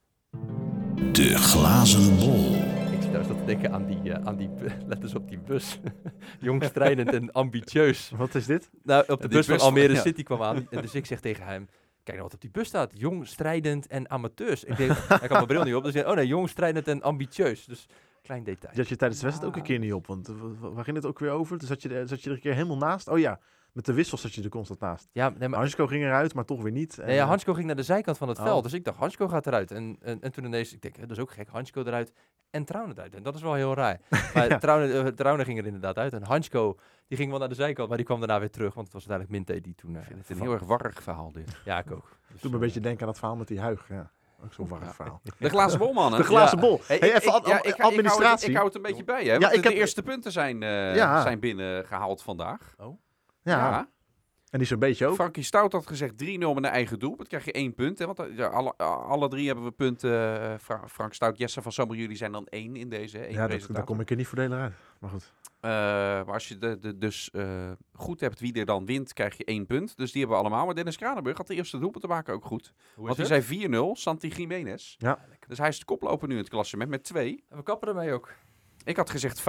De glazen bol.
Ik zit daar eens te denken aan die, eh, aan die bu- (laughs) let eens op die bus. (laughs) Jong, strijdend en ambitieus.
Wat is dit?
Nou, op de bus van
bus van-
Almere
ja.
City kwam aan. En dus ik zeg tegen hem, kijk nou wat op die bus staat. Jong, strijdend en amateurs. Ik denk, (laughs) hij kan mijn bril niet op. Dus ik oh nee, jong, strijdend en ambitieus. Dus klein detail.
Had je tijdens de wedstrijd ook een keer niet op. Want eh, wa- wa- waar ging het ook weer over? Toen zat je, er- zat je er een keer helemaal naast. Oh ja, met de wissels zat je er constant naast.
Ja, nee, maar,
Hansko ging eruit, maar toch weer niet. En,
nee, ja,
eh,
Hansko ging naar de zijkant van het
Oh.
veld. Dus ik dacht, Hansko gaat eruit. En, en, en toen ineens, ik denk, dat is ook gek. Hansko eruit en Trauner eruit. En dat is wel heel raar. (laughs) Maar
Ja.
Eh, Trauner ging er inderdaad uit. En Hansko, die ging wel naar de zijkant. Maar die kwam daarna weer terug. Want het was uiteindelijk Minte die toen... eh,
ik vind het een heel erg warrig verhaal dit.
Ja, ik ook. Dus,
Doe me een
eh,
beetje denken aan dat verhaal met die huig. Ja, ook zo'n warrig verhaal. (laughs)
De glazen bolmannen.
De glazen
Ja.
bol.
Hey,
even
ik-
ad-
ja, ik- ik hou het-
administratie.
Ik hou het een beetje bij, hè?
Ja,
Want
ik
de,
heb-
eerste punten zijn, eh,
Ja.
zijn binnengehaald vandaag.
ja. en die zo'n beetje ook.
Frankie Stout had gezegd 3-0 met een eigen doel. Dan krijg je één punt. Hè? Want eh, ja, alle, alle drie hebben we punten. eh, Fra- Frank Stout, Jesse van Sommer, jullie zijn dan één in deze. hè, één
Ja, dat, daar kom ik er niet voordelig uit. Maar goed.
Eh, maar als je de, de, dus eh, goed hebt wie er dan wint, krijg je één punt. Dus die hebben we allemaal. Maar Dennis Kranenburg had de eerste doelpunt te maken ook goed.
Hoe
Want hij zei 4-0, Santi Jiménez.
Ja.
Dus hij is de koploper nu in het klassement met twee.
En we kappen ermee ook.
Ik had gezegd 5-0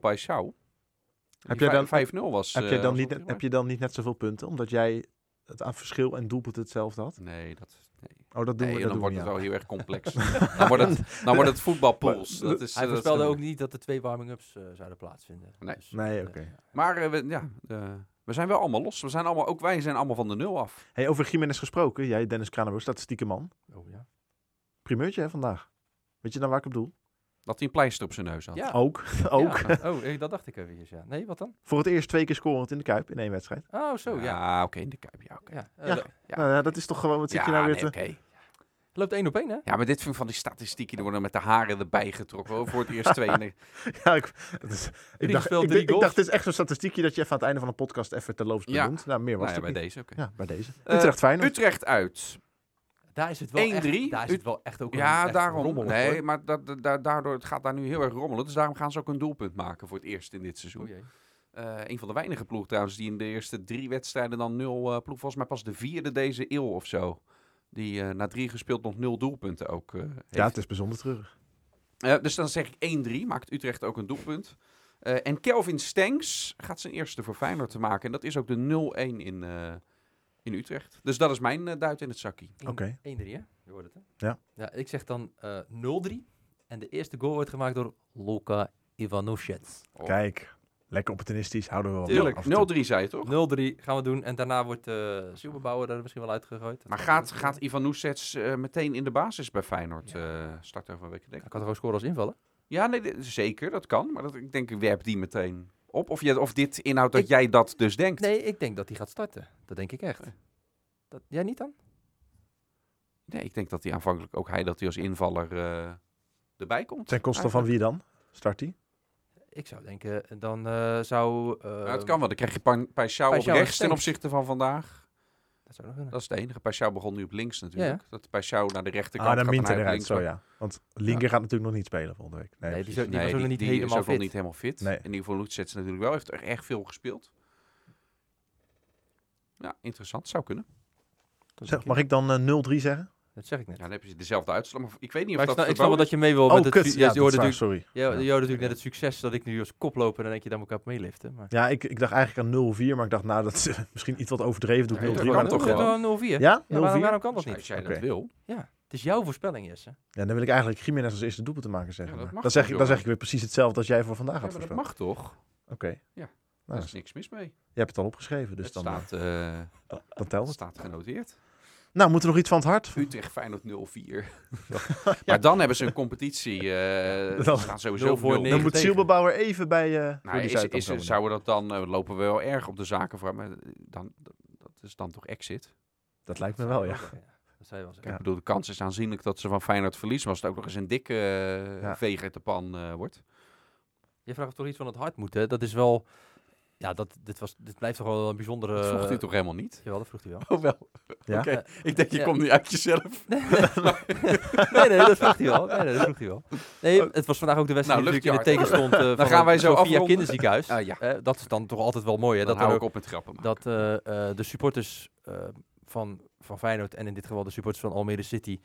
bij Schouw.
Heb jij dan-
vijf- 5-0 was...
Heb,
eh,
je dan
was
niet, heb je dan niet net zoveel punten? Omdat jij het aan verschil en doelpunt hetzelfde had?
Nee, dat...
Oh, dat doen
Nee,
we, dat
dan
doen
wordt het wel heel erg complex. (laughs) dan, wordt het, dan wordt het voetbalpools. Dat is,
Hij voorspelde ook niet dat er twee warming-ups eh, zouden plaatsvinden.
Nee.
Dus,
Nee,
eh,
oké.
Maar eh, we, ja, eh, we zijn wel allemaal los. We zijn allemaal, ook wij zijn allemaal van de nul af.
Hey, over Jiménez gesproken. Jij, Dennis Kranenburg, statistieke man.
Oh, ja.
Primeurtje hè, vandaag. Weet je dan waar ik op bedoel?
Dat hij een pleister op zijn neus had.
Ja.
Ook. (laughs) ook.
Ja. Oh, eh, dat dacht ik eventjes, ja. Nee, wat dan?
Voor het eerst twee keer scorend in de Kuip in één wedstrijd.
Oh, zo, ja.
Ja, oké, in de Kuip. Ja, oké.
Ja, eh,
Ja. Nou dat is toch gewoon, wat zit je nou weer
nee,
te...
oké.
Loopt één op één, hè?
Ja, maar dit vind ik van die statistieken, die worden met de haren erbij getrokken. Voor het eerst twee. (laughs)
Ja, ik, is- ik, dacht, ik, dacht, het is echt zo'n statistiekje dat je even aan het einde van een podcast even terloops
Ja.
benoemt. Nou, meer was
Nou ja,
het
bij
niet.
deze, oké.
Ja, bij deze.
Eh,
Utrecht Feyenoord.
Utrecht uit.
Daar is het wel
1-3.
echt, daar is het wel echt ook een
Ja,
echt
daarom.
rommelig,
Nee,
hoor.
maar da- daardoor het gaat daar nu heel erg rommelen. Dus daarom gaan ze ook een doelpunt maken voor het eerst in dit seizoen.
Oh.
Eh, een van de weinige ploegen trouwens die in de eerste drie wedstrijden dan nul eh ploeg. Volgens mij pas de vierde deze eeuw of zo. Die eh, na drie gespeeld nog nul doelpunten ook eh, heeft.
Ja, het is bijzonder terug.
Eh, dus dan zeg ik 1-3. Maakt Utrecht ook een doelpunt. Eh, en Kelvin Stenks gaat zijn eerste voor Feyenoord te maken. En dat is ook de 0-1 in, eh, in Utrecht. Dus dat is mijn duit in het zakkie.
Oké.
1-3, hè? Je hoort het, hè?
Ja.
Ja, ik zeg dan eh 0-3. En de eerste goal wordt gemaakt door Luka Ivanovic.
Oh.
Kijk, lekker opportunistisch. Houden we wel van.
Tuurlijk,
af en toe.
0-3 zei je toch?
0-3 gaan we doen. En daarna wordt uh, Silberbouwer er misschien wel uitgegooid.
Maar gaat, gaat Ivan Nusets eh, meteen in de basis bij Feyenoord eh starten over een week? Denk
Hij
ik.
kan toch ook scoren als invallen?
Ja, nee, zeker, dat kan. Maar dat, ik denk, werp die meteen op. Of, je, of dit inhoudt dat
Ik-
jij dat dus denkt.
Nee, ik denk dat hij gaat starten. Dat denk ik echt.
Nee.
Dat, jij niet dan?
Nee, ik denk dat hij aanvankelijk ook hij dat hij als invaller eh, erbij komt.
Ten koste van wie dan? Start die?
Ik zou denken, dan eh, zou... eh,
Ja, het kan wel. Dan krijg je Pan- Paixão op rechts ten opzichte van vandaag.
Dat zou nog kunnen.
Dat is het enige. Paixão begon nu op links natuurlijk.
Ja,
Dat Paixão naar de rechterkant
Ah, dan
gaat en hij
eruit. Zo ja. Want Linker gaat natuurlijk nog niet spelen volgende week. Nee,
Nee, die was nog niet
die
helemaal
is niet helemaal fit.
Nee.
In ieder geval Lutzets natuurlijk wel. Heeft er erg veel gespeeld. Ja, interessant. Zou kunnen.
Zeg, mag
ik.
dan eh, 0-3 zeggen?
Dat zeg ik net.
Ja, dan heb je dezelfde uitslag. Maar ik weet niet of
Maar ik
dat
snap, ik snap wel dat je mee wil
Oh,
met het...
kut. Ja,
je
dat
hoorde natuurlijk,
sorry.
ja,
Ja.
je hoorde natuurlijk net het succes dat ik nu als koploper en denk je, dan moet ik op meeliften. Maar...
Ja, ik, ik dacht eigenlijk aan 0-4, maar ik dacht, nou, dat is misschien iets wat overdreven. Doe ik
dat
0-3.
kan
maar
toch
toch
wel?
wel 0-4. Ja,
Ja, 0-4?
waarom, waarom kan dat niet?
Als jij dat wil.
Ja, het is jouw voorspelling, Jesse.
Ja, dan wil ik eigenlijk Jiménez als eerste doelpunt te maken zeggen.
Ja, dat
maar
mag
dan, zeg
toch,
ik, dan zeg ik weer precies hetzelfde als jij voor vandaag
Ja,
had
maar dat
voorspeld.
mag toch?
Oké.
Ja,
Nou,
Daar is niks mis mee.
je hebt het al opgeschreven, dus
het
dan,
staat, eh,
eh, dan telt
het. staat genoteerd.
Nou, moet er nog iets van het hart?
Utrecht Feyenoord 0-4. (laughs) Maar dan hebben ze een competitie. eh (laughs)
Dan-
ze staan sowieso
0 voor.
Dan moet. Zielbebouwer even bij eh voor
Nou, is, is, zouden dat dan, eh, lopen we wel erg op de zaken voor, maar dan, dat, is dan toch exit.
Dat lijkt me wel, ja.
Dat zou je wel
Kijk,
zeggen.
ik bedoel, de kans is aanzienlijk dat ze van Feyenoord verliezen, als het ook nog eens een dikke
Ja.
veeg uit de pan eh, wordt.
Je vraagt toch iets van het hart moet, hè? Dat is wel... Ja, dat, dit, was, dit blijft toch wel een bijzondere...
Dat vroeg hij toch helemaal niet?
Jawel, dat vroeg hij wel.
Oh wel.
Ja?
Oké, ik denk je
Ja.
komt niet uit jezelf. (laughs)
nee, nee, dat vroeg hij wel. Nee, nee, dat vroeg hij wel. Nee, het was vandaag ook de wedstrijd
Nou,
die in het teken stond eh, van
gaan wij zo.
Kinderziekenhuis.
Ah, ja.
Eh, dat is dan toch altijd wel mooi, hè?
Dan
Dat,
hou ik
ook-
op met grappen maken.
dat eh, de supporters van, van Feyenoord en in dit geval de supporters van Almere City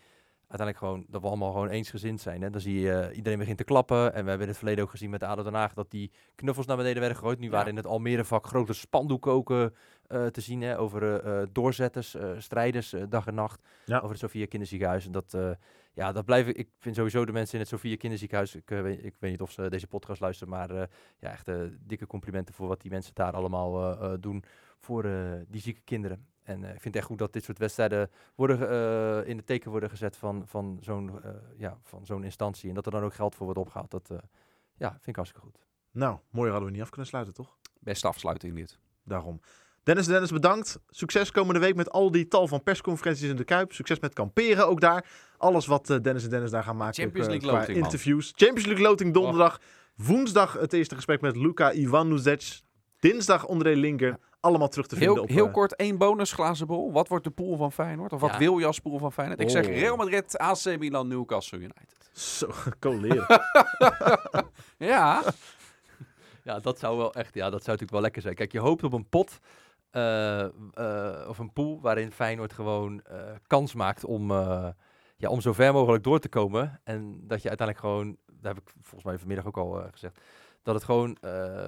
uiteindelijk gewoon, dat we allemaal gewoon eensgezind zijn. Hè? Dan zie je eh, iedereen begint te klappen. En we hebben in het verleden ook gezien met ADO Den Haag dat die knuffels naar beneden werden gegooid. Nu
Ja.
waren in het Almere vak grote spandoeken ook eh, te zien hè? over eh, doorzetters, strijders, dag en nacht.
Ja.
Over het Sofia Kinderziekenhuis. En dat, ja, dat blijven. Ik vind sowieso de mensen in het Sofia Kinderziekenhuis. Ik, weet, ik weet niet of ze deze podcast luisteren, maar ja, echt dikke complimenten voor wat die mensen daar allemaal doen voor die zieke kinderen. En eh, ik vind het echt goed dat dit soort wedstrijden worden, eh, in het teken worden gezet van, van zo'n eh, ja, van zo'n instantie. En dat er dan ook geld voor wordt opgehaald. Dat eh, ja, vind ik hartstikke goed.
Nou, mooier hadden we niet af kunnen sluiten, toch?
Beste afsluiting dit.
Daarom. Dennis, Dennis, bedankt. Succes komende week met al die tal van persconferenties in de Kuip. Succes met kamperen ook daar. Alles wat eh, Dennis en Dennis daar gaan maken.
Champions
ook,
League
qua
loting, man.
interviews. Champions League loting donderdag. Woensdag het eerste gesprek met Luka Ivanuzec. Dinsdag André Linker. Allemaal terug te vinden
Heel,
op...
heel
eh,
kort, één bonus glazen bol. Wat wordt de pool van Feyenoord? Of wat
Ja.
wil je als pool van Feyenoord? Ik zeg
Oh.
Real Madrid, AC Milan, Newcastle United.
Zo, (laughs) coleren. (laughs)
Ja,
Ja, dat zou wel echt, ja, dat zou natuurlijk wel lekker zijn. Kijk, je hoopt op een pot eh, eh, of een pool waarin Feyenoord gewoon eh, kans maakt om, eh, ja, om zo ver mogelijk door te komen. En dat je uiteindelijk gewoon, daar heb ik volgens mij vanmiddag ook al gezegd, dat het gewoon, eh,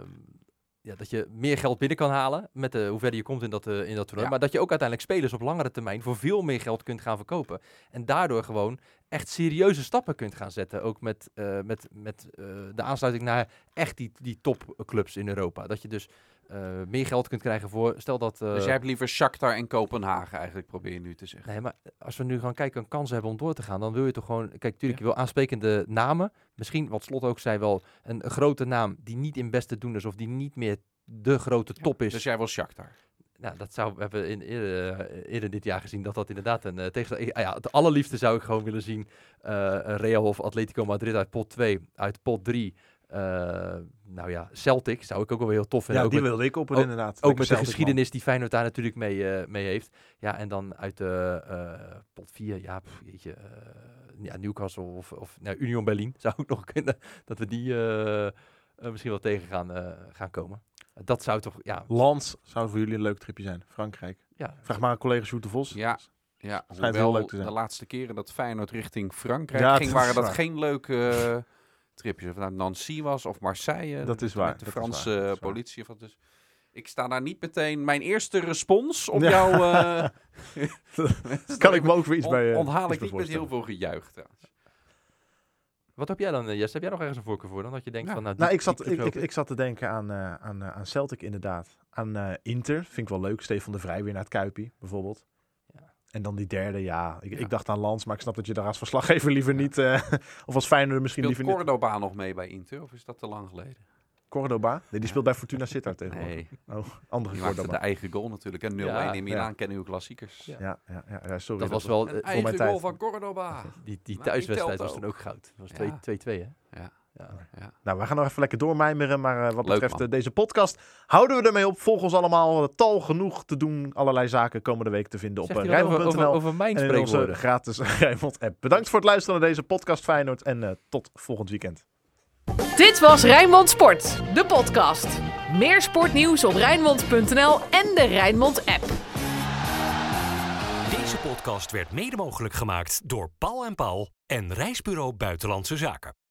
ja, dat je meer geld binnen kan halen met de, hoe verder je komt in dat, eh, in dat toernooi.
Ja.
Maar dat je ook uiteindelijk spelers op langere termijn voor veel meer geld kunt gaan verkopen. En daardoor gewoon echt serieuze stappen kunt gaan zetten. Ook met, eh, met, met eh, de aansluiting naar echt die, die topclubs in Europa. Dat je dus eh, meer geld kunt krijgen voor, stel dat... eh,
dus jij hebt liever Shakhtar en Kopenhagen eigenlijk, probeer je nu te zeggen.
Nee, maar als we nu gaan kijken een kans hebben om door te gaan, dan wil je toch gewoon... Kijk, natuurlijk, je wil aansprekende namen. Misschien, wat Slot ook zei, wel een, grote naam die niet in beste doen is of die niet meer de grote top is.
Dus jij wil Shakhtar.
Nou, dat zou, we hebben in, eerder, eh, eerder dit jaar gezien dat dat inderdaad een uh, tegenstander... ah ja, het allerliefste zou ik gewoon willen zien eh, een Real of Atletico Madrid uit pot 2, uit pot 3. Nou ja, Celtic zou ik ook wel weer heel tof vinden.
ja,
ook
die
met,
wilde ik op
ook-
inderdaad.
ook met de geschiedenis die Feyenoord daar natuurlijk mee, eh, mee heeft. Ja, en dan uit de eh, pot 4, ja, pff, jeetje, eh, ja, Newcastle of, of nou, Union Berlin (laughs) zou ook nog kunnen. Dat we die eh, eh, misschien wel tegen gaan, eh, gaan komen. Dat zou toch, ja.
Lans zou voor jullie een leuk tripje zijn. Frankrijk.
ja
Vraag maar aan collega Sjoerd de Vos.
Ja, ja
Schijnt heel
hoewel
leuk te zijn.
de laatste keren dat Feyenoord richting Frankrijk
Ja,
ging, waren dat geen leuke eh, (laughs) tripjes. Of het nou Nancy was of Marseille.
Dat is
met
waar,
de
dat is
Franse
waar, dat is waar.
politie. Of wat dus. Ik sta daar niet meteen... Mijn eerste respons op
Ja.
jouw... eh, (laughs)
kan ik me ook weer iets
on-
bij eh,
Onthaal ik niet met heel veel gejuich trouwens.
Wat heb jij dan, eh, Jess? Heb jij nog ergens een voorkeur voor dan? Dat je denkt
Ja.
van, nou,
Nou, ik zat, ik, ik, zat te denken aan, eh, aan, aan Celtic inderdaad. Aan eh, Inter, vind ik wel leuk. Stefan de Vrij weer naar het Kuipie, bijvoorbeeld. En dan die derde, ja. Ik,
Ja.
ik dacht aan Lans, maar ik snap dat je daar als verslaggever liever niet... eh, (laughs) of als Feyenoord misschien
Speelt
liever niet...
Cordoba nog mee bij Inter? Of is dat te lang geleden?
Cordoba? Nee, die speelt bij Fortuna Sittard tegenwoordig.
Nee,
Oh, andere
die
Cordoba.
de eigen goal natuurlijk. En 0-1
Ja,
in Milaan
ja.
kennen uw klassiekers.
Ja.
Ja, ja, sorry.
Dat was wel, eh,
Een
mijn
eigen
tijd.
goal van Cordoba.
die, die thuiswedstrijd was toen
ook.
goud. Dat was
Ja.
2 2-2, hè?
Ja.
Ja.
Ja.
Nou, we gaan nog even lekker doormijmeren. Maar eh, wat
Leuk,
betreft
man.
eh, deze podcast houden we ermee op. Volg ons allemaal. eh, tal genoeg te doen. Allerlei zaken komende week te vinden op
hij wat over, over,
Rijnmond.nl.
over mijn
En in onze
spreekwoorden.
gratis (laughs) Rijnmond app. Bedankt voor het luisteren naar deze podcast Feyenoord. En eh, tot volgend weekend.
Dit was Rijnmond Sport, de podcast. Meer sportnieuws op Rijnmond.nl en de Rijnmond app.
Deze podcast werd mede mogelijk gemaakt door Paul en Paul en Reisbureau Buitenlandse Zaken.